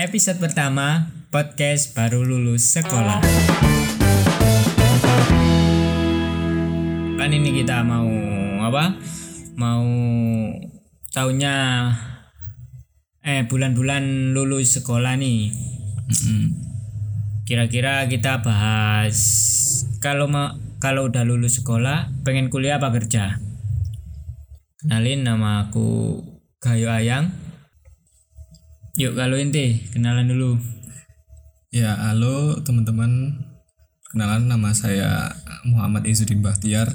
episode pertama podcast baru lulus sekolah. Kan ini kita mau apa? Mau tahunnya eh bulan-bulan lulus sekolah nih. Kira-kira kita bahas kalau mau kalau udah lulus sekolah pengen kuliah apa kerja? Kenalin nama aku Gayo Ayang. Yuk kalau ente kenalan dulu. Ya, halo teman-teman. Kenalan nama saya Muhammad Izudin Bahtiar.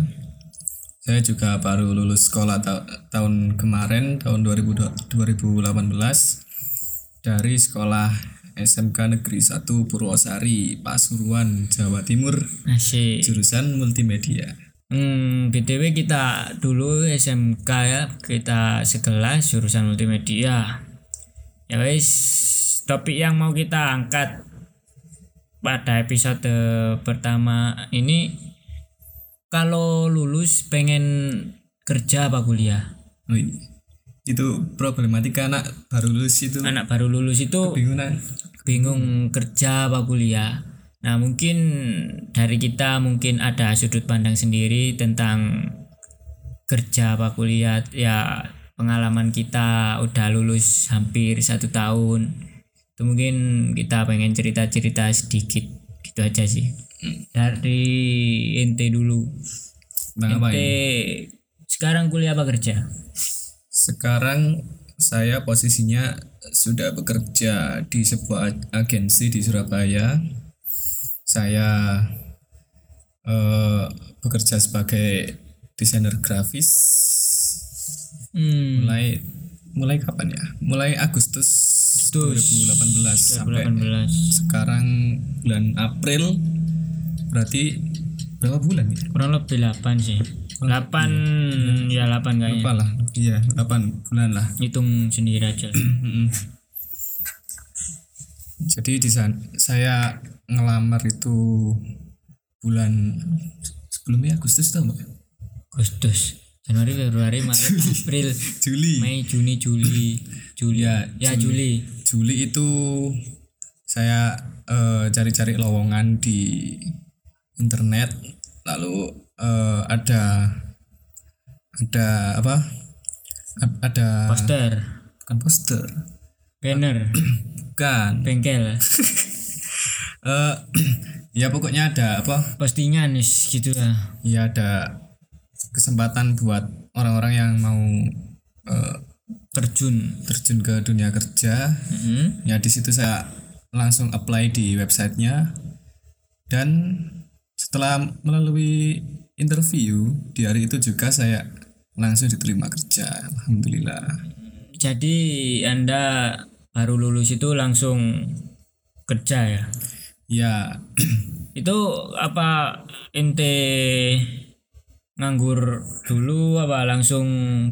Saya juga baru lulus sekolah ta- tahun kemarin, tahun 2000 2018 dari sekolah SMK Negeri 1 Purwosari, Pasuruan, Jawa Timur, Asik. jurusan multimedia. Hmm, BTW kita dulu SMK ya, kita sekelas jurusan multimedia. Ya wis, topik yang mau kita angkat pada episode pertama ini kalau lulus pengen kerja apa kuliah? Ini. Itu problematika anak baru lulus itu Anak baru lulus itu bingungan. bingung kerja apa kuliah. Nah, mungkin dari kita mungkin ada sudut pandang sendiri tentang kerja apa kuliah. Ya, pengalaman kita udah lulus hampir satu tahun. Itu mungkin kita pengen cerita-cerita sedikit gitu aja sih. Dari ente dulu. Bang Ente ini? sekarang kuliah apa kerja? Sekarang saya posisinya sudah bekerja di sebuah agensi di Surabaya. Saya eh, bekerja sebagai desainer grafis Hmm, mulai mulai kapan ya? Mulai Agustus, 2018 sampai 2018. sekarang bulan April. Berarti berapa bulan ya? Kurang lebih 8 sih. 8 ya 8 kayaknya. Lupa lah. Iya, 8 bulan lah. Hitung sendiri aja. Jadi di sana saya ngelamar itu bulan sebelumnya Agustus tau mbak? Agustus, Januari, Februari, Maret, April, Juli. Mei, Juni, Juli, Juli. Ya, Ya, Juli. Juli itu saya eh, cari-cari lowongan di internet, lalu eh, ada ada apa? A- Ada Poster, bukan poster, banner, bukan. bengkel, Eh, ya pokoknya ada apa? postingan gitu lah. ya ada kesempatan buat orang-orang yang mau eh, Terjun. terjun ke dunia kerja Mm-mm. ya di situ saya langsung apply di websitenya dan setelah melalui interview di hari itu juga saya langsung diterima kerja alhamdulillah Jadi Anda baru lulus itu langsung kerja ya? ya Itu apa ente nganggur dulu apa langsung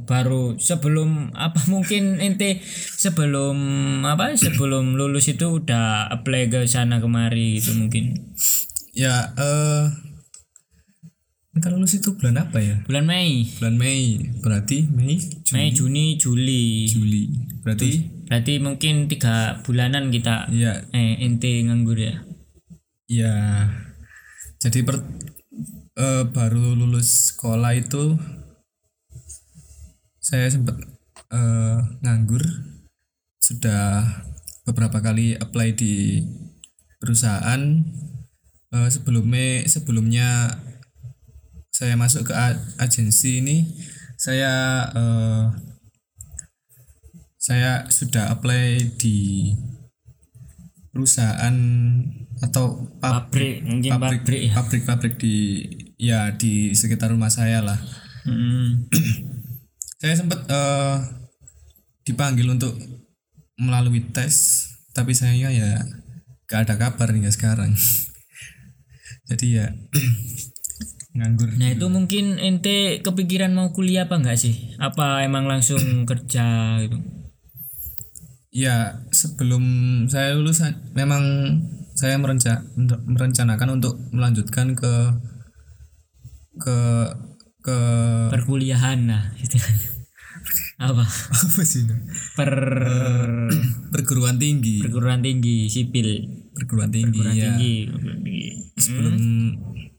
baru sebelum apa mungkin ente sebelum apa sebelum lulus itu udah apply ke sana kemari gitu mungkin? Ya eh kalau lulus itu bulan apa ya? Bulan Mei. Bulan Mei berarti Mei Juni. Mei Juni Juli. Juli. Berarti berarti mungkin tiga bulanan kita ya. eh ente nganggur ya? Ya, jadi per, eh, baru lulus sekolah itu saya sempat eh, nganggur. Sudah beberapa kali apply di perusahaan. Eh, sebelumnya sebelumnya saya masuk ke agensi ini saya eh, saya sudah apply di perusahaan atau pabrik mungkin pabrik, pabrik ya. pabrik-pabrik di ya di sekitar rumah saya lah. Mm. Saya sempat eh, dipanggil untuk melalui tes, tapi saya ya gak ada kabar hingga sekarang. Jadi ya nganggur. Nah itu mungkin ente kepikiran mau kuliah apa enggak sih? Apa emang langsung kerja gitu? Ya sebelum saya lulus memang saya merenca- merencanakan untuk melanjutkan ke ke ke Perkuliahan gitu kan. apa? Apa sih itu? per perguruan tinggi. Perguruan tinggi sipil. Perguruan tinggi perguruan ya. tinggi sebelum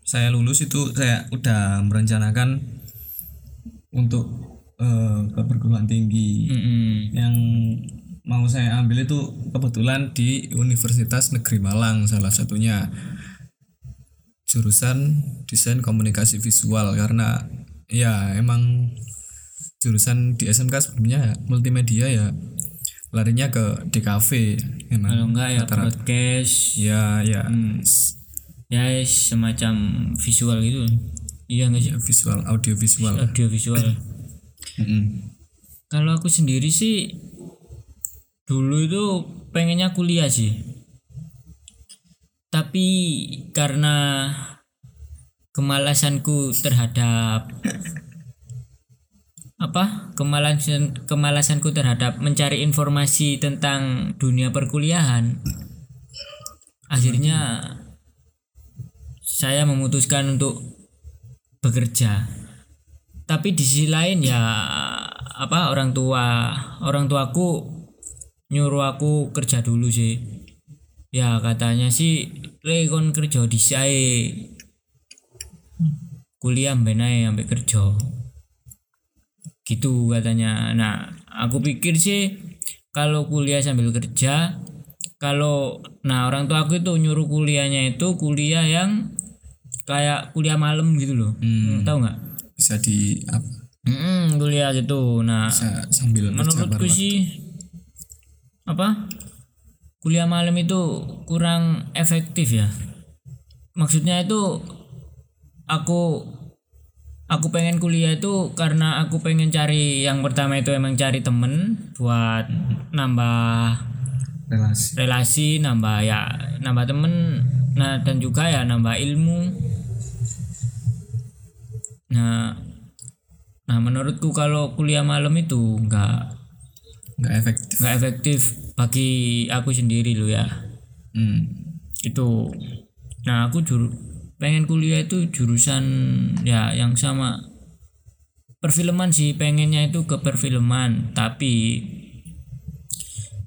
saya lulus itu saya udah merencanakan untuk eh, ke perguruan tinggi. Mm-mm. yang mau saya ambil itu kebetulan di Universitas Negeri Malang salah satunya jurusan desain komunikasi visual karena ya emang jurusan di SMK sebelumnya ya, multimedia ya larinya ke DKV emang kalau enggak ya podcast ya ya. Ya semacam visual gitu. Iya nggak sih? Visual audio visual audio visual kalau aku sendiri sih dulu itu pengennya kuliah sih tapi karena kemalasanku terhadap apa? Kemalasan kemalasanku terhadap mencari informasi tentang dunia perkuliahan akhirnya saya memutuskan untuk bekerja. Tapi di sisi lain ya apa orang tua orang tuaku nyuruh aku kerja dulu sih ya katanya sih le kon kerja di kuliah benae sampai kerja. Gitu katanya. Nah aku pikir sih kalau kuliah sambil kerja kalau nah orang tua aku itu nyuruh kuliahnya itu kuliah yang kayak kuliah malam gitu loh. Hmm. tahu nggak? Bisa di apa? Mm-mm, kuliah gitu. Nah bisa sambil menurutku sih apa kuliah malam itu kurang efektif ya. Maksudnya itu aku aku pengen kuliah itu karena aku pengen cari yang pertama itu emang cari temen buat nambah relasi. relasi nambah ya nambah temen nah dan juga ya nambah ilmu. Nah nah menurutku kalau kuliah malam itu nggak nggak efektif. Nggak efektif bagi aku sendiri loh ya. Hmm. itu nah aku juru pengen kuliah itu jurusan ya yang sama. Perfilman sih pengennya itu ke perfilman. Tapi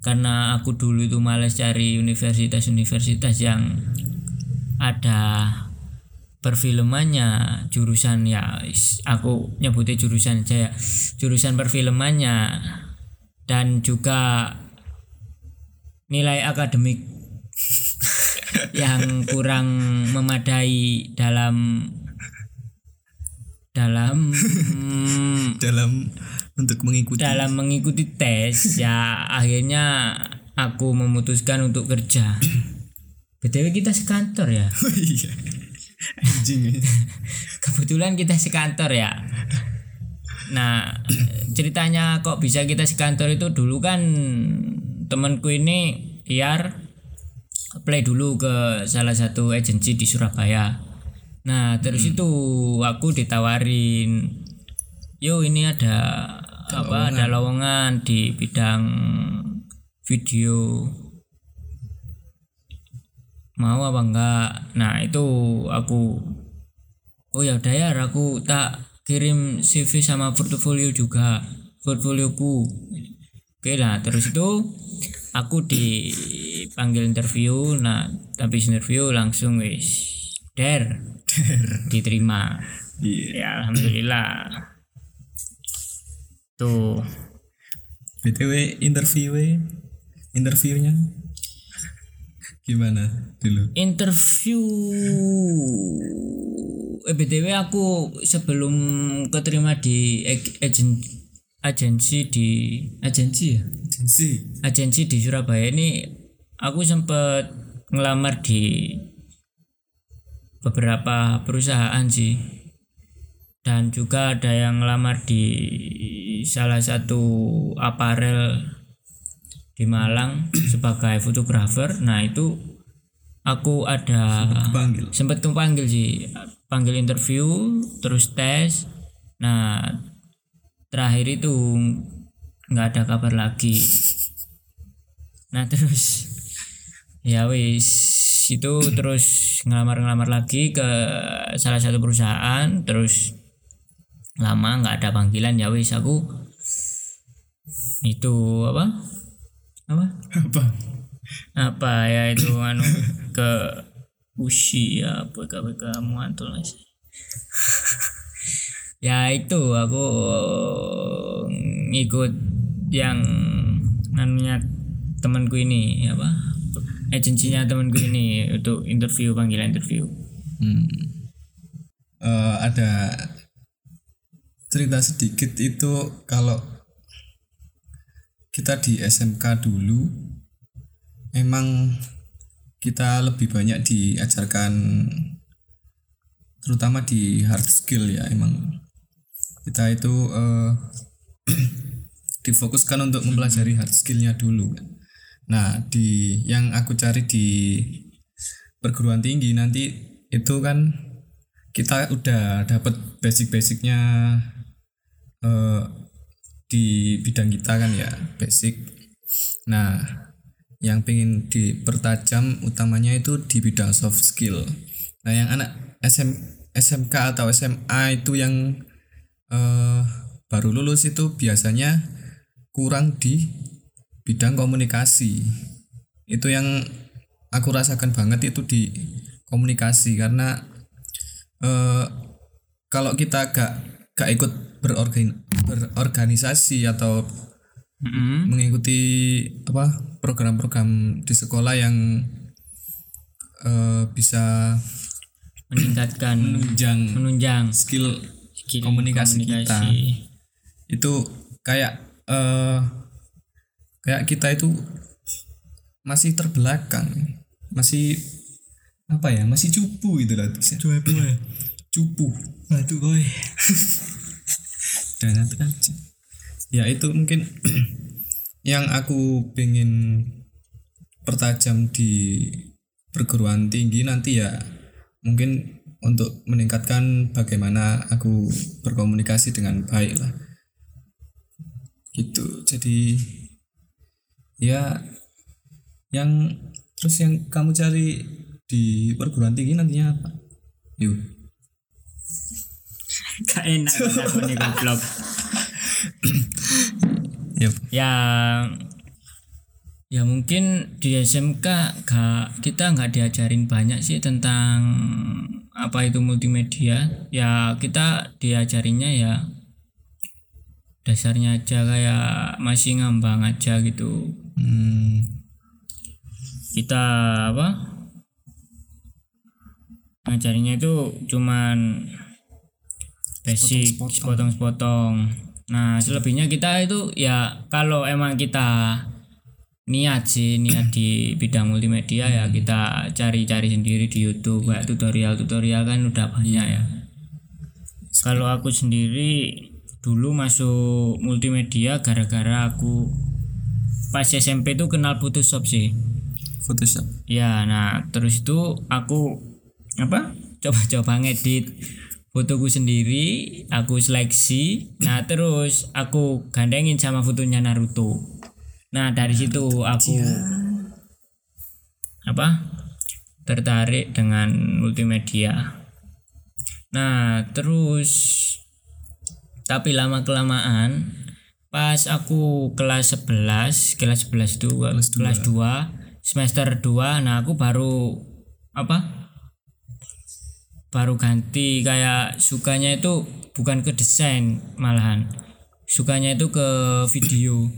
karena aku dulu itu males cari universitas-universitas yang ada perfilmannya jurusan ya aku nyebutnya jurusan aja ya. Jurusan perfilmannya dan juga nilai akademik yang kurang memadai dalam dalam dalam untuk mengikuti. dalam mengikuti tes ya akhirnya aku memutuskan untuk kerja. Btw kita sekantor ya? Oh iya. Anjing kebetulan kita sekantor ya nah ceritanya kok bisa kita sekantor itu? Dulu kan temanku ini biar apply dulu ke salah satu agensi di Surabaya. Nah terus itu aku ditawarin yo ini ada apa ada lowongan. di bidang video. Mau apa enggak? Nah itu aku oh ya udah ya aku tak kirim CV sama portofolio juga portfolioku. Oke lah terus itu aku dipanggil interview nah habis interview langsung wis der. Diterima. Iya. Ya alhamdulillah. Tuh. Btw interview interviewnya gimana dulu interview. Eh btw aku sebelum keterima di ag- agen agensi di agensi ya? Agensi. Agensi di Surabaya. Ini aku sempat ngelamar di beberapa perusahaan sih. Dan juga ada yang ngelamar di salah satu aparel di Malang sebagai fotografer. Nah itu aku ada panggil sempat kepanggil sih. Panggil interview terus tes. Nah terakhir itu nggak ada kabar lagi. Nah terus ya wis itu terus ngelamar-ngelamar lagi ke salah satu perusahaan. Terus lama nggak ada panggilan. Ya wis aku itu apa apa? Apa? Apa ya itu anu ke usia PK-PK muantul mas ya itu aku ngikut yang anunya temanku ini apa agensinya temanku ini untuk interview panggilan interview. Hmm. Eh, ada cerita sedikit itu kalau kita di SMK dulu emang kita lebih banyak diajarkan terutama di hard skill ya emang. Kita itu eh, difokuskan untuk mempelajari hard skillnya dulu. Nah di yang aku cari di perguruan tinggi nanti itu kan kita udah dapat basic-basicnya eh, di bidang kita kan ya basic. Nah yang pengen dipertajam utamanya itu di bidang soft skill. Nah yang anak SM, SMK atau SMA itu yang eh, baru lulus itu biasanya kurang di bidang komunikasi. Itu yang aku rasakan banget itu di komunikasi karena eh, kalau kita gak gak ikut berorgan, berorganisasi atau Mm-mm. mengikuti apa program-program di sekolah yang eh, bisa meningkatkan menunjang menunjang skill skill komunikasi kita. itu kayak eh kayak kita itu masih terbelakang masih apa ya masih cupu gitu lah cupu cupu. Batu boy. dan itu aja ya itu mungkin yang aku pengen pertajam di perguruan tinggi nanti ya. Mungkin untuk meningkatkan bagaimana aku berkomunikasi dengan baik lah. Gitu. Jadi ya yang terus yang kamu cari di perguruan tinggi nantinya apa? Yuk enak aku nih goblok. yuk Ya ya mungkin di SMK gak kita nggak diajarin banyak sih tentang apa itu multimedia. Ya kita diajarinnya ya dasarnya aja kayak masih ngambang aja gitu. Hmm, kita apa? Ngajarinnya itu cuman basic Sepotong-sepotong. nah selebihnya kita itu ya kalau emang kita niat sih niat di bidang multimedia ya kita cari-cari sendiri di YouTube kayak tutorial-tutorial kan udah banyak ya. Kalau aku sendiri dulu masuk multimedia gara-gara aku pas SMP tuh kenal Photoshop sih. Photoshop. Ya, nah terus itu aku apa? Coba-coba ngedit fotoku sendiri, aku seleksi. Nah, terus aku gandengin sama fotonya Naruto. Nah, dari situ aku apa? tertarik dengan multimedia. Nah, terus tapi lama kelamaan pas aku kelas 11, kelas 11 itu Kelas dua. kelas 2 semester 2 nah aku baru apa baru ganti kayak sukanya itu bukan ke desain malahan. Sukanya itu ke video.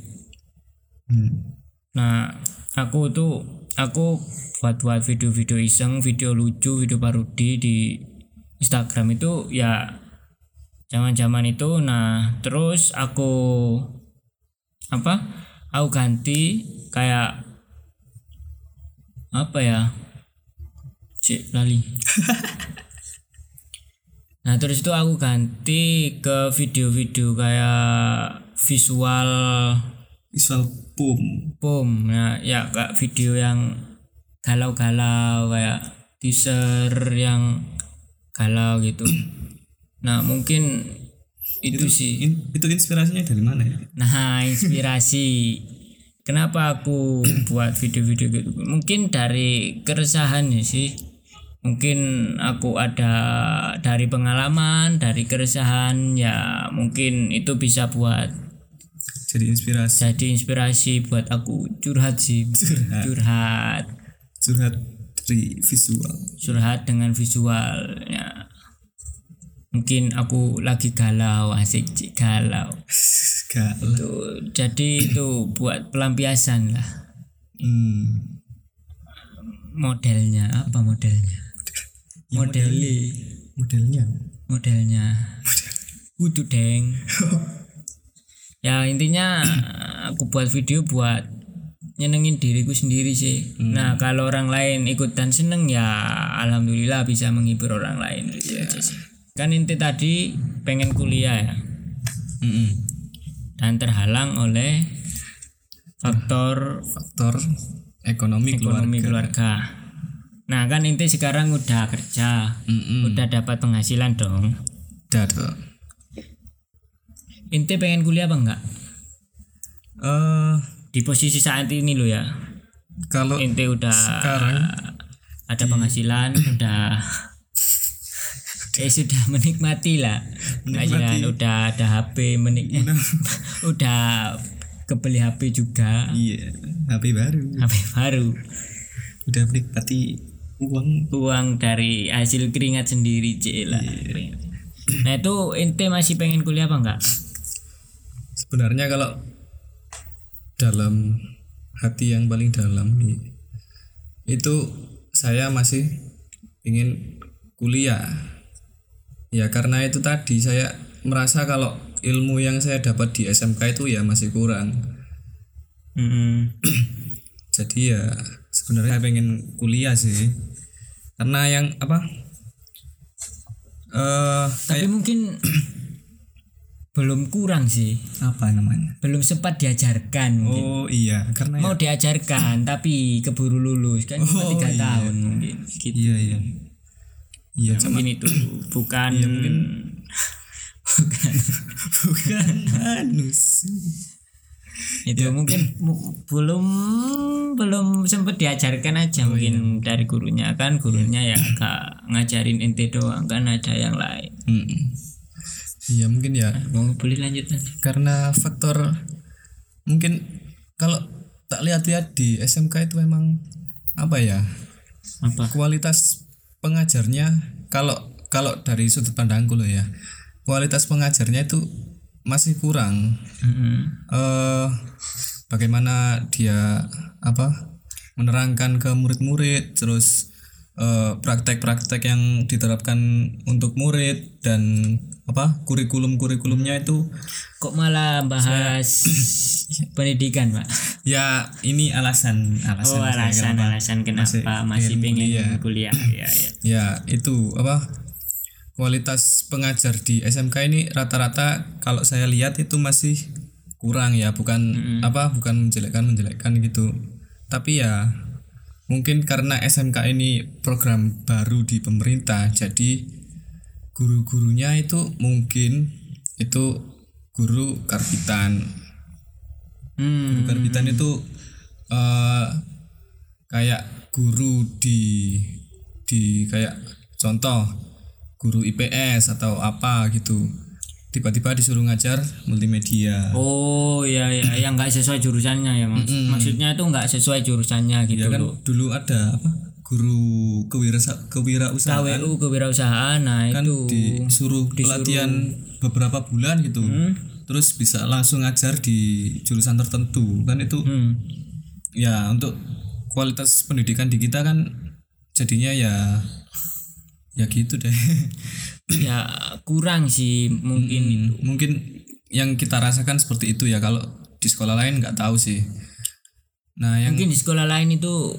Hmm. nah aku tuh aku buat buat video-video iseng video lucu video parodi di Instagram itu ya zaman-zaman itu. Nah terus aku apa aku ganti kayak apa ya? Cik lali nah terus itu aku ganti ke video-video kayak visual visual boom boom nah ya kayak video yang galau-galau kayak teaser yang galau gitu nah mungkin itu, sih In- itu inspirasinya dari mana ya Nah, inspirasi. Kenapa aku buat video-video gitu? Mungkin dari keresahan sih. Mungkin aku ada dari pengalaman, dari keresahan ya mungkin itu bisa buat jadi inspirasi. jadi inspirasi buat aku curhat sih. Curhat. curhat. Curhat dari visual. Curhat dengan visual ya. Mungkin aku lagi galau asik Cik, galau. Galau. Tuh jadi itu buat pelampiasan lah. Hmm. modelnya apa modelnya modeli modelnya. modelnya. Kudu deng. Ya intinya aku buat video buat nyenengin diriku sendiri sih. Nah kalau orang lain ikutan seneng ya alhamdulillah bisa menghibur orang lain. Gitu aja sih. Kan inti tadi pengen kuliah ya. Mm-mm. dan terhalang oleh faktor faktor ekonomi, ekonomi keluarga. keluarga. Nah kan inti sekarang udah kerja, Mm-mm. udah dapat penghasilan dong. Udah tuh. Inti pengen kuliah apa enggak? Eh, Di posisi saat ini lo ya. kalau Inti udah sekarang ada penghasilan, udah eh sudah menikmati lah. Penghasilan udah ada HP menik udah kebeli HP juga, iya HP baru HP baru. udah menikmati uang. Uang dari hasil keringat sendiri cila nah itu ente masih pengen kuliah apa enggak? Sebenarnya kalau dalam hati yang paling dalam itu saya masih ingin kuliah. Ya karena itu tadi saya merasa kalau ilmu yang saya dapat di SMK itu ya masih kurang. Mm-mm. jadi ya sebenarnya saya pengen kuliah sih. Karena yang apa eh tapi mungkin belum kurang sih. Apa namanya? Belum sempat diajarkan mungkin. oh iya karena mau ya, diajarkan tapi keburu lulus kan cuma Oh, tiga iya. tahun mungkin gitu. Iya iya. Iya cuma mungkin itu bukan mungkin. Bukan. Bukan anus itu mungkin mu- belum belum sempat diajarkan aja mungkin dari gurunya. Kan gurunya ya gak ngajarin ente doang kan ada yang lain. Mm. iya mungkin ya. Mau boleh lanjut lanjut karena faktor mungkin kalau tak lihat-lihat di SMK itu memang apa ya? Apa? Kualitas pengajarnya kalau kalau dari sudut pandangku loh ya. Kualitas pengajarnya itu masih kurang Mm-mm. eh bagaimana dia apa menerangkan ke murid-murid terus eh, praktek-praktek yang diterapkan untuk murid dan apa kurikulum-kurikulumnya itu kok malah bahas pendidikan pak ya ini alasan alasan oh saya alasan kenapa alasan kenapa masih masih, pengen kuliah. kuliah, ya ya ya itu apa kualitas pengajar di SMK ini rata-rata kalau saya lihat itu masih kurang ya bukan apa bukan menjelekkan menjelekkan gitu. Tapi ya mungkin karena SMK ini program baru di pemerintah jadi guru-gurunya itu mungkin itu guru karbitan. Hmm. karbitan itu eh kayak guru di di kayak contoh guru IPS atau apa gitu. Tiba-tiba disuruh ngajar multimedia. Oh ya ya yang nggak sesuai jurusannya ya mas. Maksudnya itu nggak sesuai jurusannya gitu ya kan loh dulu ada apa guru kewira kewirausahaan. KWU kewirausahaan. Nah kan itu. disuruh pelatihan beberapa bulan gitu. Terus bisa langsung ngajar di jurusan tertentu. Kan itu hmm. ya untuk kualitas pendidikan di kita kan jadinya ya ya gitu deh. Ya kurang sih mungkin Hmm, itu. mungkin yang kita rasakan seperti itu ya kalau di sekolah lain nggak tahu sih. Nah yang mungkin di sekolah lain itu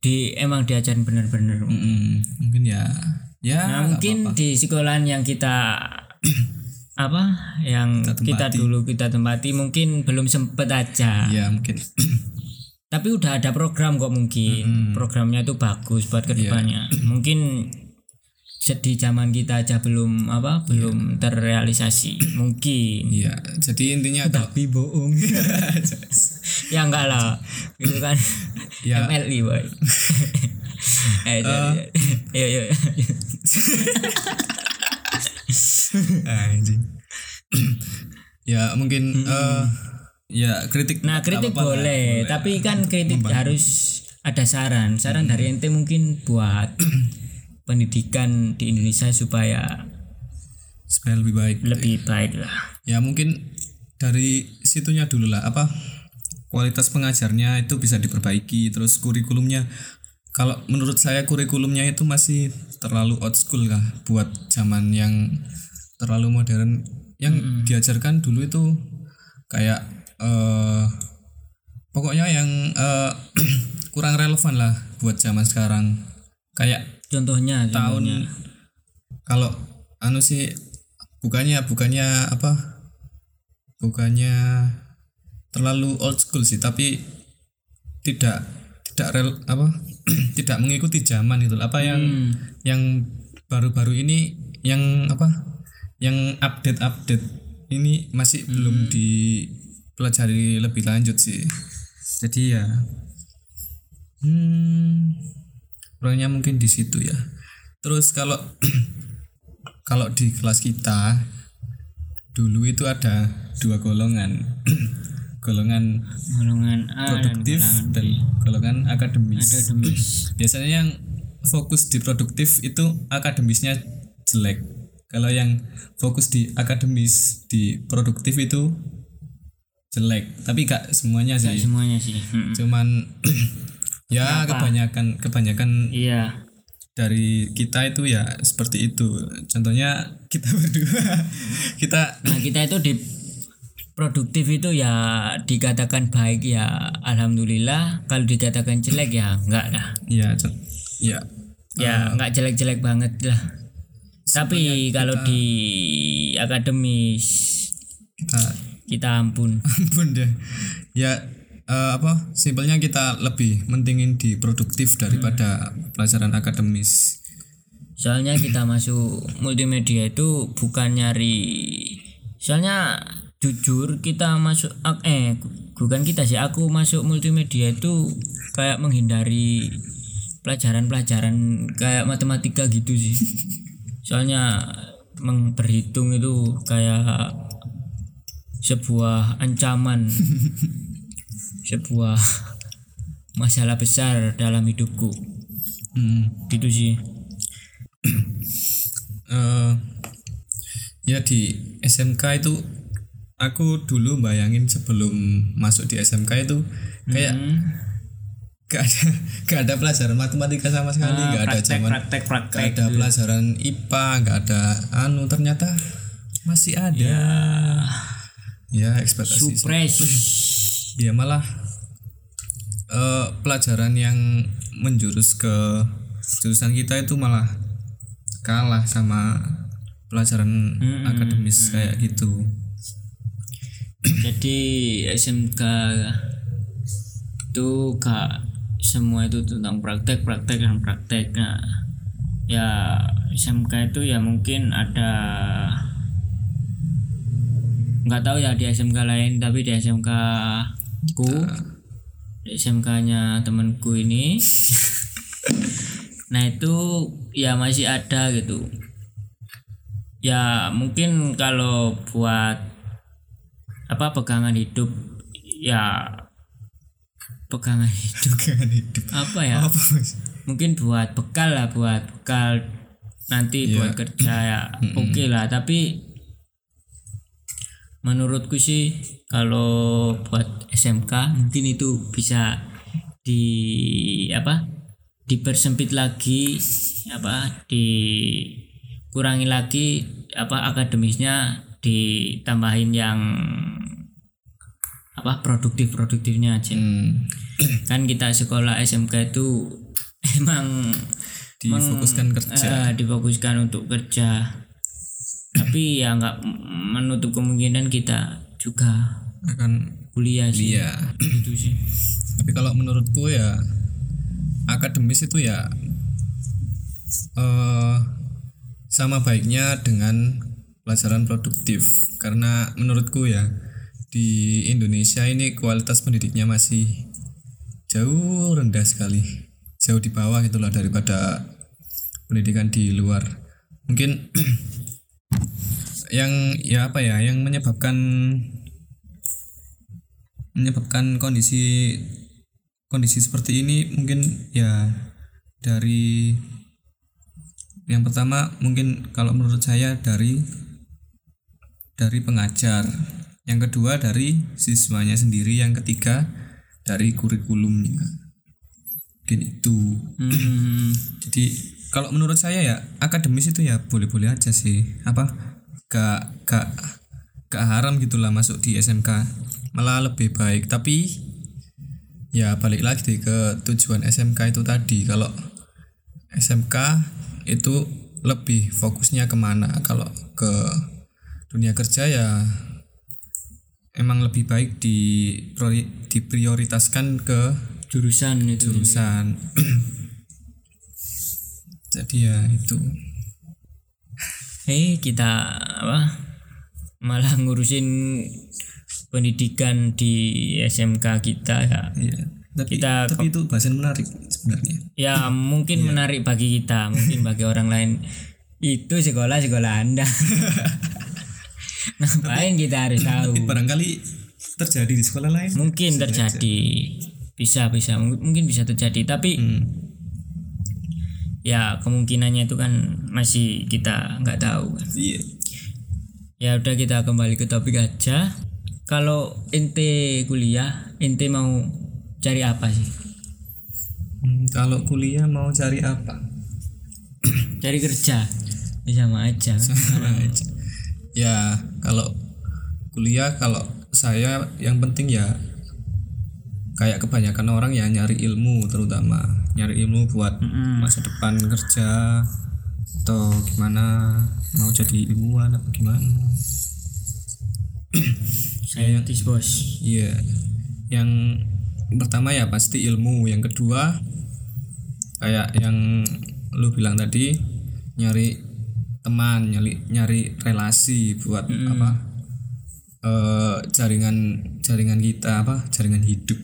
di emang diajarin bener-bener Mm, mungkin ya. Ya Nah mungkin apa-apa. di sekolahan yang kita apa yang Kita kita, dulu kita tempati mungkin belum sempet aja. ya mungkin. Tapi udah ada program kok mungkin. Programnya itu bagus buat ke depannya. Mungkin di zaman kita aja belum apa belum terrealisasi mungkin. ya jadi intinya Tapi bohong. ya enggak lah itu kan Ya. MLI boy. eh, jadi, anjing ya mungkin eh, ya kritik Nah kritik lah, boleh, tapi kan kritik harus ada saran. Saran Hmm. dari ente mungkin buat pendidikan di Indonesia supaya supaya lebih baik. lebih baik lah. ya mungkin dari situnya dulu lah. Apa kualitas pengajarnya itu bisa diperbaiki terus kurikulumnya. Kalau menurut saya kurikulumnya itu masih terlalu old school lah buat zaman yang terlalu modern? Yang diajarkan dulu itu kayak eh pokoknya yang eh, kurang relevan lah buat zaman sekarang. Kayak Contohnya, tahun. contohnya. kalau anu sih bukannya bukannya apa? Bukannya terlalu old school sih tapi tidak tidak rel apa? Tidak mengikuti zaman itu apa yang Hmm. yang baru-baru ini yang apa? Yang update update ini masih belum dipelajari lebih lanjut sih. Jadi ya hmm kurangnya mungkin di situ ya. Terus kalau kalau di kelas kita dulu itu ada dua golongan. Golongan golongan A dan produktif golongan dan golongan akademis. Akademis. biasanya yang fokus di produktif itu akademisnya jelek. Kalau yang fokus di akademis di produktif itu jelek. Tapi gak semuanya sih. semuanya sih. Cuman ya kebanyakan kebanyakan Iya. dari kita itu ya seperti itu. Contohnya kita berdua. Kita Nah kita itu di produktif itu ya dikatakan baik ya alhamdulillah. Kalau dikatakan jelek ya enggak lah. Ya co- ya ya enggak jelek-jelek banget lah. Tapi kalau di akademis kita kita ampun. ampun deh. Ya eh, apa simpelnya kita lebih mentingin di produktif daripada pelajaran akademis. Soalnya kita masuk multimedia itu bukan nyari soalnya jujur kita masuk eh bukan kita sih aku masuk multimedia itu kayak menghindari pelajaran-pelajaran kayak matematika gitu sih. Soalnya berhitung itu kayak sebuah ancaman sebuah masalah besar dalam hidupku. Hmm, gitu sih. Eh, ya di SMK itu aku dulu bayangin sebelum masuk di SMK itu kayak Hmm. gak ada gak ada pelajaran matematika sama sekali gak ada zaman praktek praktek gak ada pelajaran IPA gak ada anu ternyata masih ada. Ya, ekspektasi supres. Ya malah eh, pelajaran yang menjurus ke jurusan kita itu malah kalah sama pelajaran akademis kayak gitu. Jadi SMK itu gak semua itu tentang praktek praktek dan praktek. Nah ya SMK itu ya mungkin ada nggak tahu ya di SMK lain tapi di SMK ku di SMK nya temanku ini. Nah itu ya masih ada gitu. Ya mungkin kalau buat apa pegangan hidup ya pegangan hidup. Kan hidup. Apa ya? Apa mungkin buat bekal lah buat bekal nanti buat kerja ya. Oke lah tapi menurutku sih kalau buat SMK mungkin itu bisa di apa dipersempit lagi apa dikurangi lagi apa akademisnya ditambahin yang apa produktif produktifnya aja. Hmm, kan kita sekolah SMK itu emang difokuskan kerja. eh, difokuskan untuk kerja tapi ya nggak menutup kemungkinan kita juga akan kuliah sih. Iya. Gitu sih. Tapi kalau menurutku ya akademis itu ya eh sama baiknya dengan pelajaran produktif. Karena menurutku ya di Indonesia ini kualitas pendidiknya masih jauh rendah sekali. Jauh di bawah itulah daripada pendidikan di luar. Mungkin yang ya apa ya yang menyebabkan menyebabkan kondisi kondisi seperti ini mungkin ya dari yang pertama mungkin kalau menurut saya dari dari pengajar. Yang kedua dari siswanya sendiri. Yang ketiga dari kurikulumnya. Mungkin itu. Hmm, jadi kalau menurut saya ya akademis itu ya boleh-boleh aja sih. Apa gak gak gak haram gitulah masuk di SMK malah lebih baik. Tapi ya balik lagi deh ke tujuan SMK itu tadi. Kalau SMK itu lebih fokusnya ke mana? Kalau ke dunia kerja ya emang lebih baik di priori- diprioritaskan ke jurusan itu. jurusan. Jadi ya itu eh kita apa malah ngurusin pendidikan di SMK kita ya Iya. Tapi, Kita tapi itu bahasan menarik sebenarnya. ya mungkin menarik bagi kita mungkin bagi orang lain itu sekolah sekolah anda ngapain kita harus tahu Barangkali terjadi di sekolah lain. mungkin terjadi bisa bisa mung- mungkin bisa terjadi tapi Hmm. Ya kemungkinannya itu kan masih kita nggak tahu Iya. ya udah kita kembali ke topik aja. Kalau ente kuliah ente mau cari apa sih? Hmm, kalau kuliah mau cari apa? cari kerja. Ya sama aja. Ya kalau kuliah kalau saya yang penting ya kayak kebanyakan orang ya nyari ilmu terutama. Nyari ilmu buat masa depan kerja atau gimana mau jadi ilmuwan apa gimana. Saya notice bos. Iya. Yang pertama ya pasti ilmu, yang kedua kayak yang lu bilang tadi nyari teman, nyari nyari relasi buat apa? Eh jaringan jaringan kita apa? Jaringan hidup.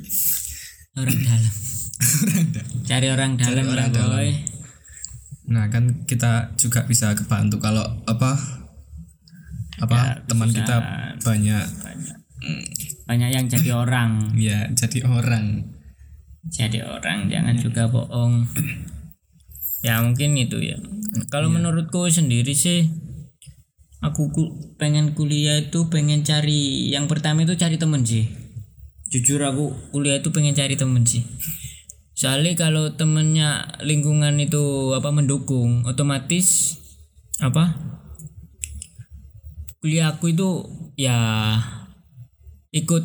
orang dalam. Cari orang dalam orang lah boy. Nah, kan kita juga bisa kebantu kalau apa? Apa teman kita banyak. Banyak. Yang jadi orang. Ya jadi orang. jadi orang jangan juga bohong. Ya mungkin itu ya. Kalau menurutku sendiri sih aku ku- pengen kuliah itu pengen cari yang pertama itu cari temen sih. Jujur aku kuliah itu pengen cari temen sih. Soalnya kalau temennya lingkungan itu apa mendukung otomatis apa kuliah aku itu ya ikut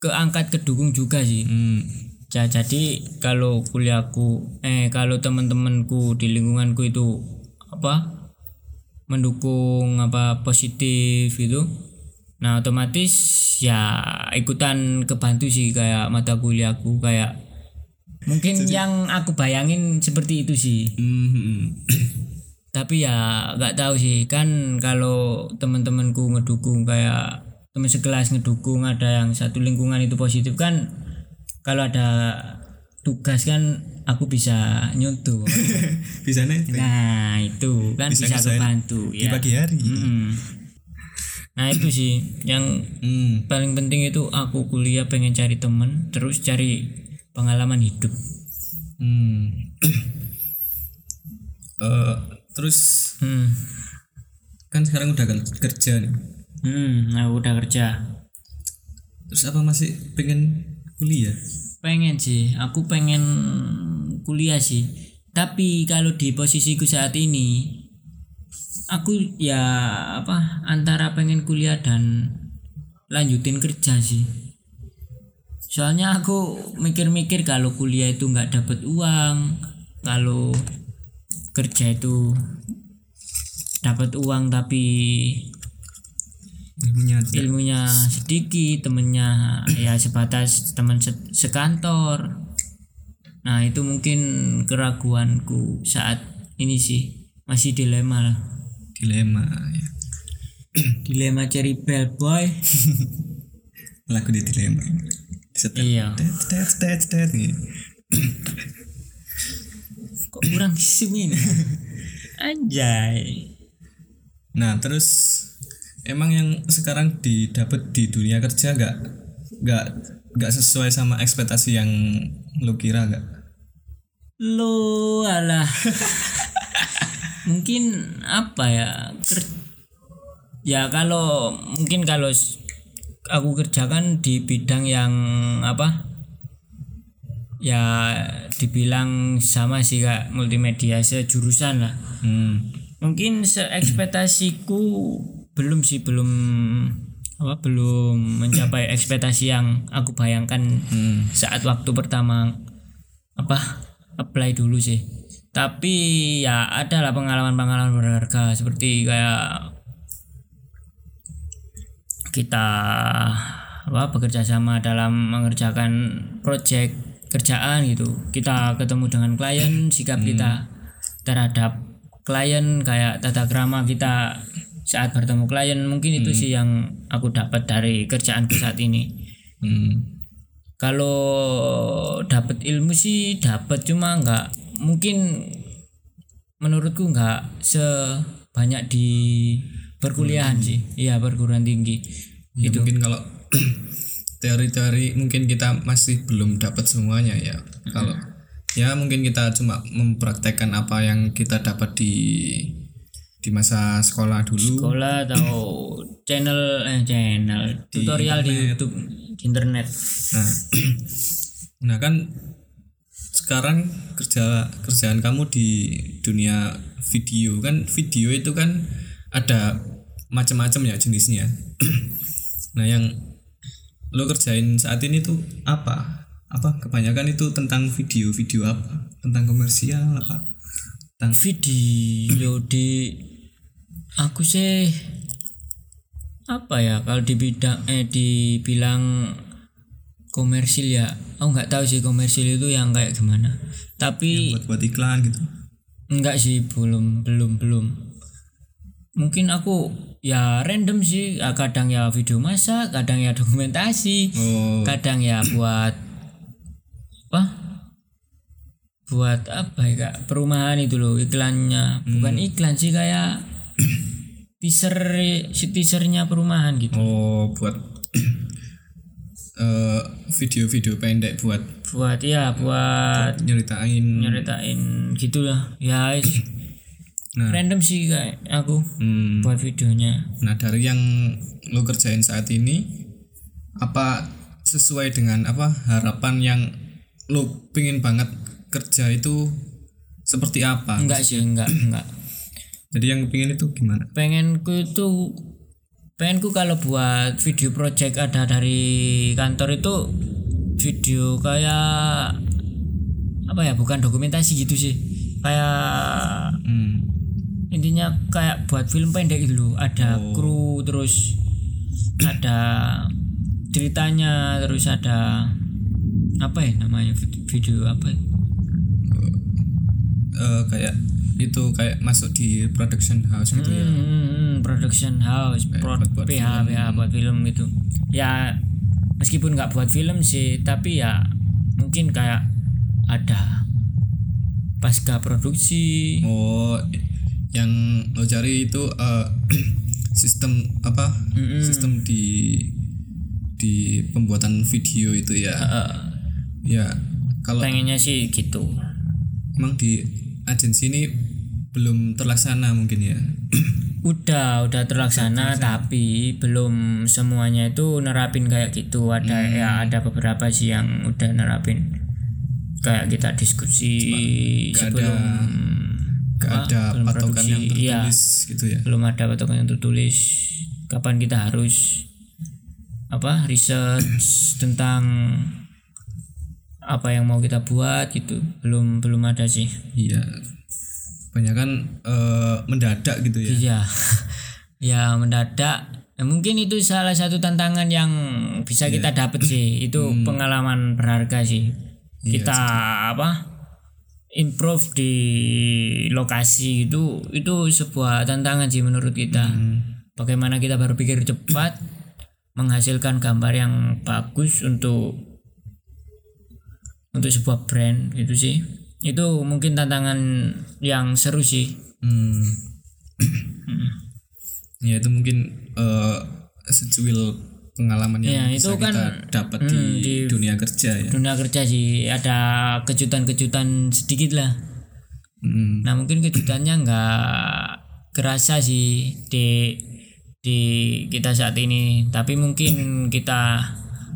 keangkat kedukung juga sih. Hmm. Ja- jadi kalau kuliahku eh kalau teman-temanku di lingkunganku itu apa mendukung apa positif gitu nah otomatis ya ikutan kebantu sih kayak mata kuliahku kayak mungkin yang aku bayangin seperti itu sih Hmm. tapi ya nggak tahu sih kan kalau teman-temanku ngedukung kayak teman sekelas ngedukung ada yang satu lingkungan itu positif kan kalau ada tugas kan aku bisa nyontoh bisa nih nah itu kan Bisa bisa, kebantu di ya pagi hari. Mm. nah itu sih yang Hmm. paling penting itu aku kuliah pengen cari temen terus cari pengalaman hidup Hmm. Eh, terus hmm. kan sekarang udah kerja nih. Hmm, aku udah kerja Terus apa masih pengen kuliah? Pengen sih, aku pengen kuliah sih. Tapi kalau di posisiku saat ini, aku ya apa antara pengen kuliah dan lanjutin kerja sih. Soalnya aku mikir-mikir kalau kuliah itu nggak dapat uang, kalau kerja itu dapat uang tapi Ilmunya tidak. ilmunya sedikit temennya ya sebatas teman se- sekantor nah itu mungkin keraguanku saat ini sih masih dilema lah dilema ya. dilema cherry bell boy Lagu di dilema. Iya tet, tet, tet, gitu. kok kurang ini anjay Nah terus emang yang sekarang didapat di dunia kerja nggak nggak nggak sesuai sama ekspektasi yang lu kira gak? Lo alah. mungkin apa ya? ker- ya kalau mungkin kalau aku kerjakan di bidang yang apa? Ya dibilang sama sih kak multimedia sejurusan lah. Hmm. Mungkin seekspektasiku belum sih belum apa belum mencapai ekspektasi yang aku bayangkan Hmm. saat waktu pertama apa apply dulu sih. Tapi ya ada lah pengalaman-pengalaman berharga seperti kayak kita apa bekerja sama dalam mengerjakan project kerjaan gitu. Kita ketemu dengan klien sikap kita terhadap klien kayak tata krama kita saat bertemu klien mungkin itu sih yang aku dapat dari kerjaanku saat ini. Hmm. kalau dapat ilmu sih dapat cuma nggak mungkin menurutku nggak sebanyak di perkuliahan sih. Iya perguruan tinggi. Ya, itu mungkin kalau teori-teori mungkin kita masih belum dapat semuanya ya. Kalau ya mungkin kita cuma mempraktekkan apa yang kita dapat di di masa sekolah dulu. sekolah atau channel eh channel tutorial di YouTube di internet Nah, nah kan sekarang kerja kerjaan kamu di dunia video kan video itu kan ada macam-macam ya jenisnya. nah yang lo kerjain saat ini tuh apa? Apa kebanyakan itu tentang video video apa? Tentang komersial apa? Tentang video di aku sih apa ya kalau di bidang eh dibilang komersil ya aku nggak tahu sih komersil itu yang kayak gimana. Tapi buat buat iklan gitu. enggak sih belum belum belum. Mungkin aku ya random sih Ah, kadang ya video masak kadang ya dokumentasi Oh, kadang ya buat apa buat apa ya kak? Perumahan itu loh iklannya. Bukan iklan sih kayak teaser si teasernya perumahan gitu. Oh buat eh, video-video pendek buat buat ya buat nyeritain. nyeritain gitu lah ya Nah. random sih kayak aku Hmm. buat videonya. Nah dari yang lo kerjain saat ini apa sesuai dengan apa harapan yang lo pengen banget kerja itu seperti apa? enggak sih enggak enggak Jadi yang pengen itu gimana? pengenku itu pengenku kalau buat video project ada dari kantor itu video kayak apa ya bukan dokumentasi gitu sih kayak Hmm. intinya kayak buat film pendek gitu loh ada kru terus ada ceritanya terus ada apa ya namanya vid- video apa ya? Eh, kayak itu kayak masuk di production house gitu ya. Hmm, hmm, hmm, production house, prod, buat- buat PH, PH buat film gitu. Ya meskipun nggak buat film sih, tapi ya mungkin kayak ada pasca produksi. Oh, yang lo cari itu eh, sistem apa? Sistem di di pembuatan video itu ya. Eh, Ya, kalau pengennya sih gitu. emang di agensi ini belum terlaksana mungkin ya. Udah, udah terlaksana, tapi belum semuanya itu nerapin kayak gitu. Ada ya ada beberapa sih yang udah nerapin kayak kita diskusi Gak sebelum ada gak ada sebelum patokan produksi. yang tertulis gitu ya. belum ada patokan yang tertulis kapan kita harus apa research tentang apa yang mau kita buat gitu. Belum belum ada sih. Iya. Banyak kan eh, mendadak gitu ya. iya. Ya mendadak. Ya, mungkin itu salah satu tantangan yang bisa kita dapat sih. Itu pengalaman berharga sih. Kita apa improve di lokasi itu itu sebuah tantangan sih menurut kita. Bagaimana kita berpikir cepat menghasilkan gambar yang bagus untuk untuk sebuah brand gitu sih. Itu mungkin tantangan yang seru sih. Hmm. ya itu mungkin eh, secuil pengalaman yang Ya, bisa itu kan, kita dapat di, hmm, di- dunia kerja ya. dunia kerja sih. Ada kejutan-kejutan sedikit lah. Hmm, nah mungkin kejutannya nggak kerasa sih di di kita saat ini. Tapi mungkin kita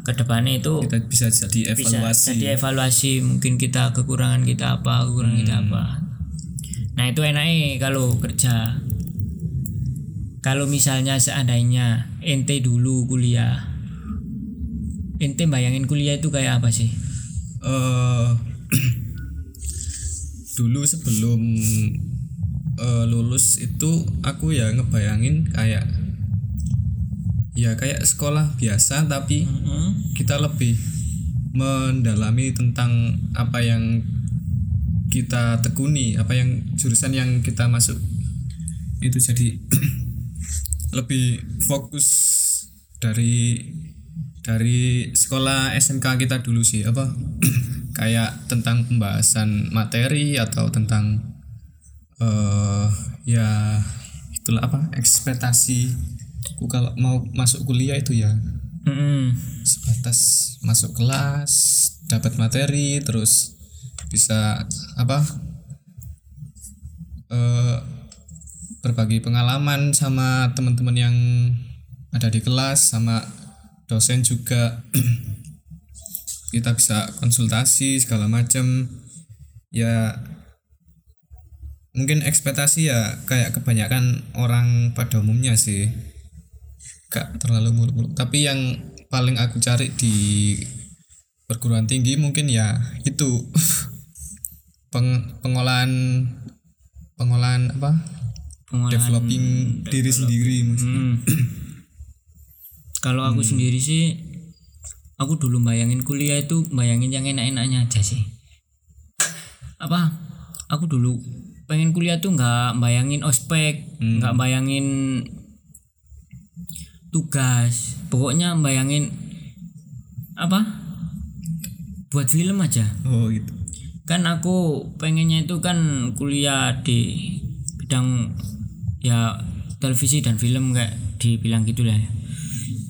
ke depannya itu kita bisa jadi bisa evaluasi. jadi evaluasi mungkin kita kekurangan kita apa kekurangan kita Hmm. apa. Nah itu enaknya kalau kerja. Kalau misalnya seandainya ente dulu kuliah ente bayangin kuliah itu kayak apa sih? Eh dulu sebelum eh, lulus itu aku ya ngebayangin kayak ya kayak sekolah biasa tapi Mm-mm. kita lebih mendalami tentang apa yang kita tekuni, apa yang jurusan yang kita masuk. Itu jadi lebih fokus dari dari sekolah SMK kita dulu sih apa? Kayak tentang pembahasan materi atau tentang eh ya itulah apa? Ekspektasi aku kalau mau masuk kuliah itu ya. Mm-mm. sebatas masuk kelas dapat materi terus bisa apa eh berbagi pengalaman sama teman-teman yang ada di kelas sama dosen juga. Kita bisa konsultasi segala macam. Ya mungkin ekspektasi ya kayak kebanyakan orang pada umumnya sih gak terlalu muluk-muluk tapi yang paling aku cari di perguruan tinggi mungkin ya itu peng, pengolahan pengolahan apa Pengolahan- developing diri sendiri maksudnya. Mm. Kalau aku sendiri sih, aku dulu bayangin kuliah itu bayangin yang enak-enaknya aja sih. Apa? Aku dulu pengen kuliah tuh nggak bayangin ospek, nggak bayangin tugas. Pokoknya bayangin apa? Buat film aja oh gitu kan aku pengennya itu kan kuliah di bidang ya televisi dan film kayak dibilang gitu lah ya.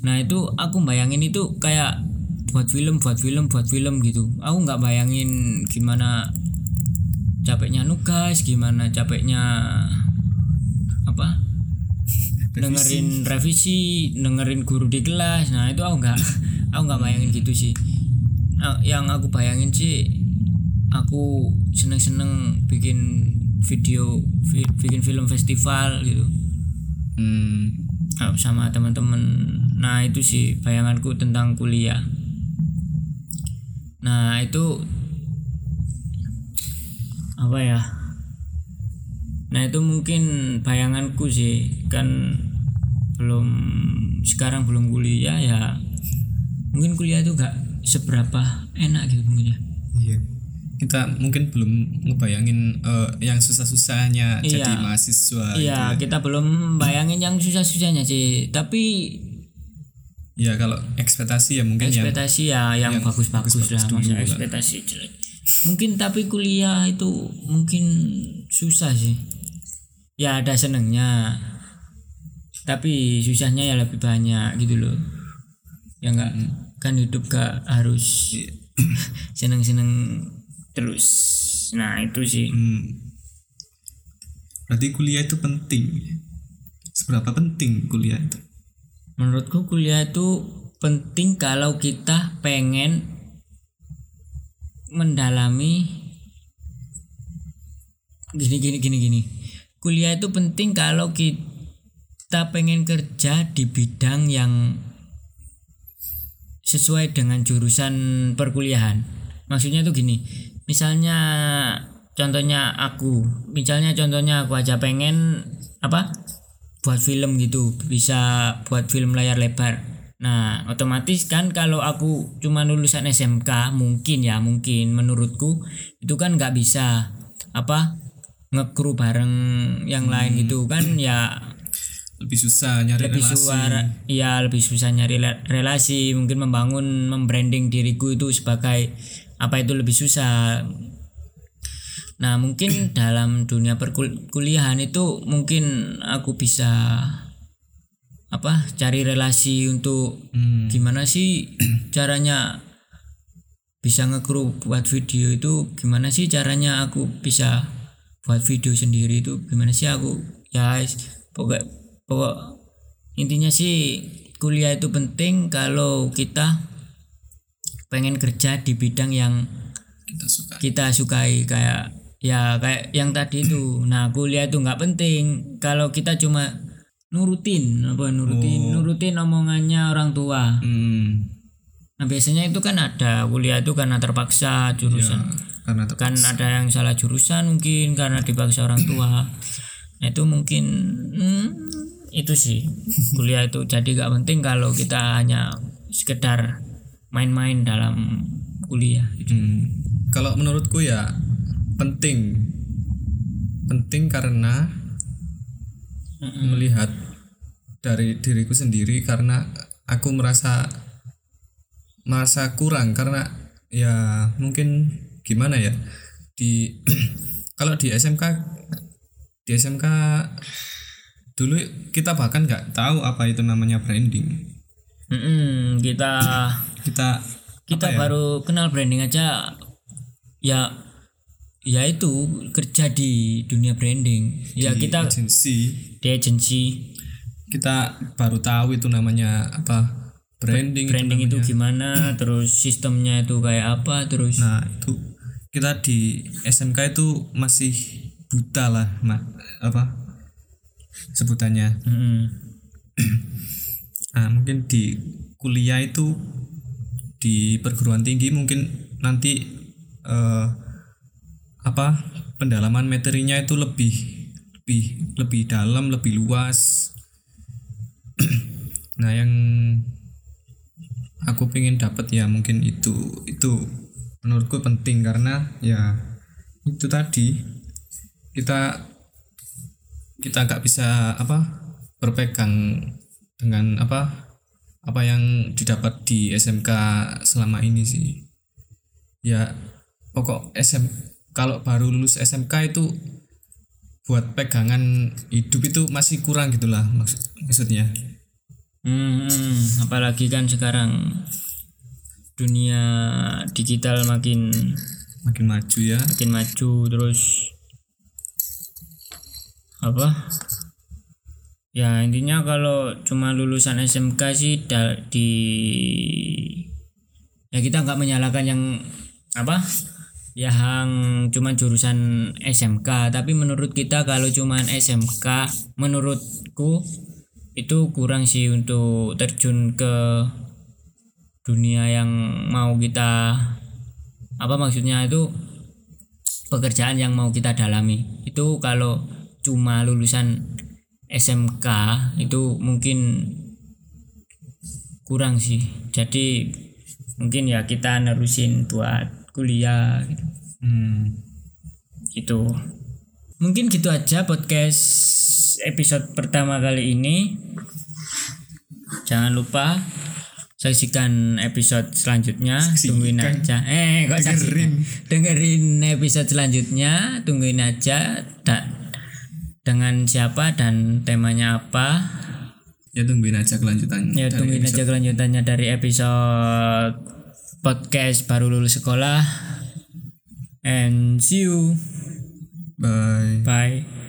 nah itu aku bayangin itu kayak buat film buat film buat film gitu aku nggak bayangin gimana capeknya nugas gimana capeknya dengerin revisi dengerin guru di kelas. Nah itu aku nggak aku nggak bayangin gitu sih. Nah, yang aku bayangin sih aku seneng-seneng bikin video vi- bikin film festival gitu. Hmm, Nah, sama teman-teman. Nah itu sih bayanganku tentang kuliah. Nah itu apa ya nah itu mungkin bayanganku sih. Kan belum sekarang belum kuliah ya mungkin kuliah itu gak seberapa enak gitu mungkin ya. Iya. Kita mungkin belum ngebayangin eh, yang susah-susahnya jadi Iya. mahasiswa iya kita belum bayangin yang susah-susahnya sih. Tapi ya kalau ekspektasi ya mungkin yang ekspektasi ya yang bagus-bagus lah masa lah. ekspektasi jelek. Mungkin tapi kuliah itu mungkin susah sih ya ada senengnya. Tapi susahnya ya lebih banyak gitu loh. Ya enggak kan hidup gak harus seneng-seneng terus. Nah itu sih. Hmm, berarti kuliah itu penting. Seberapa penting kuliah itu? Menurutku kuliah itu penting kalau kita pengen mendalami gini gini gini gini kuliah itu penting kalau kita pengen kerja di bidang yang sesuai dengan jurusan perkuliahan. Maksudnya itu gini misalnya contohnya aku misalnya contohnya aku aja pengen apa buat film gitu bisa buat film layar lebar. Nah otomatis kan kalau aku cuma lulusan SMK mungkin ya mungkin menurutku itu kan nggak bisa apa ngekru bareng yang lain gitu kan ya lebih susah nyari lebih relasi. suara ya lebih susah nyari rela- relasi mungkin membangun membranding diriku itu sebagai apa itu lebih susah. Nah mungkin dalam dunia perkuliahan itu mungkin aku bisa apa cari relasi untuk Hmm. gimana sih caranya bisa ngekru buat video itu gimana sih caranya aku bisa buat video sendiri itu gimana sih aku? Ya pokok pokok intinya sih kuliah itu penting kalau kita pengen kerja di bidang yang kita suka kita sukai kayak ya kayak yang tadi itu. Nah kuliah itu nggak penting kalau kita cuma nurutin apa nurutin nurutin omongannya orang tua. Hmm. nah biasanya itu kan ada kuliah itu karena terpaksa jurusan karena ter- kan ada yang salah jurusan mungkin karena dipaksa orang tua. Nah itu mungkin hmm, itu sih. Kuliah itu jadi gak penting kalau kita hanya sekedar main-main dalam kuliah. Hmm. Kalau menurutku ya penting, penting karena melihat dari diriku sendiri karena aku merasa merasa kurang. Karena ya mungkin gimana ya? Di kalau di SMK di SMK dulu kita bahkan nggak tahu apa itu namanya branding. Mm-mm, kita kita kita ya? baru kenal branding aja ya ya itu kerja di dunia branding. Ya di kita agensi. di agensi. Kita baru tahu itu namanya apa branding branding itu namanya. gimana terus sistemnya itu kayak apa terus nah itu kita di SMK itu masih buta lah nah, apa? Sebutannya. Mm-mm. nah mungkin di kuliah itu di perguruan tinggi mungkin nanti eh, apa pendalaman materinya itu lebih lebih lebih dalam lebih luas. Nah yang aku pengen dapat ya mungkin itu itu menurutku penting karena ya itu tadi. Kita kita nggak bisa apa berpegang dengan apa apa yang didapat di SMK selama ini sih. Ya pokok SM kalau baru lulus SMK itu buat pegangan hidup itu masih kurang gitulah maksud maksudnya. Hmm, hmm. apalagi kan sekarang dunia digital makin makin maju ya. makin maju terus apa? Ya intinya kalau cuma lulusan SMK sih da- di ya kita nggak menyalahkan yang apa? Yang cuma jurusan SMK tapi menurut kita kalau cuma SMK menurutku itu kurang sih untuk terjun ke dunia yang mau kita apa maksudnya itu pekerjaan yang mau kita dalami itu kalau cuma lulusan SMK itu mungkin kurang sih jadi mungkin ya kita nerusin buat kuliah gitu. hmm. gitu mungkin gitu aja podcast episode pertama kali ini jangan lupa saksikan episode selanjutnya. Tungguin aja. Eh kok saksikan? Dengerin. Episode selanjutnya. Tungguin aja. Da- dengan siapa dan temanya apa. Ya tungguin aja kelanjutannya ya tungguin episode. aja kelanjutannya dari episode podcast baru lulus sekolah. And see you. Bye. Bye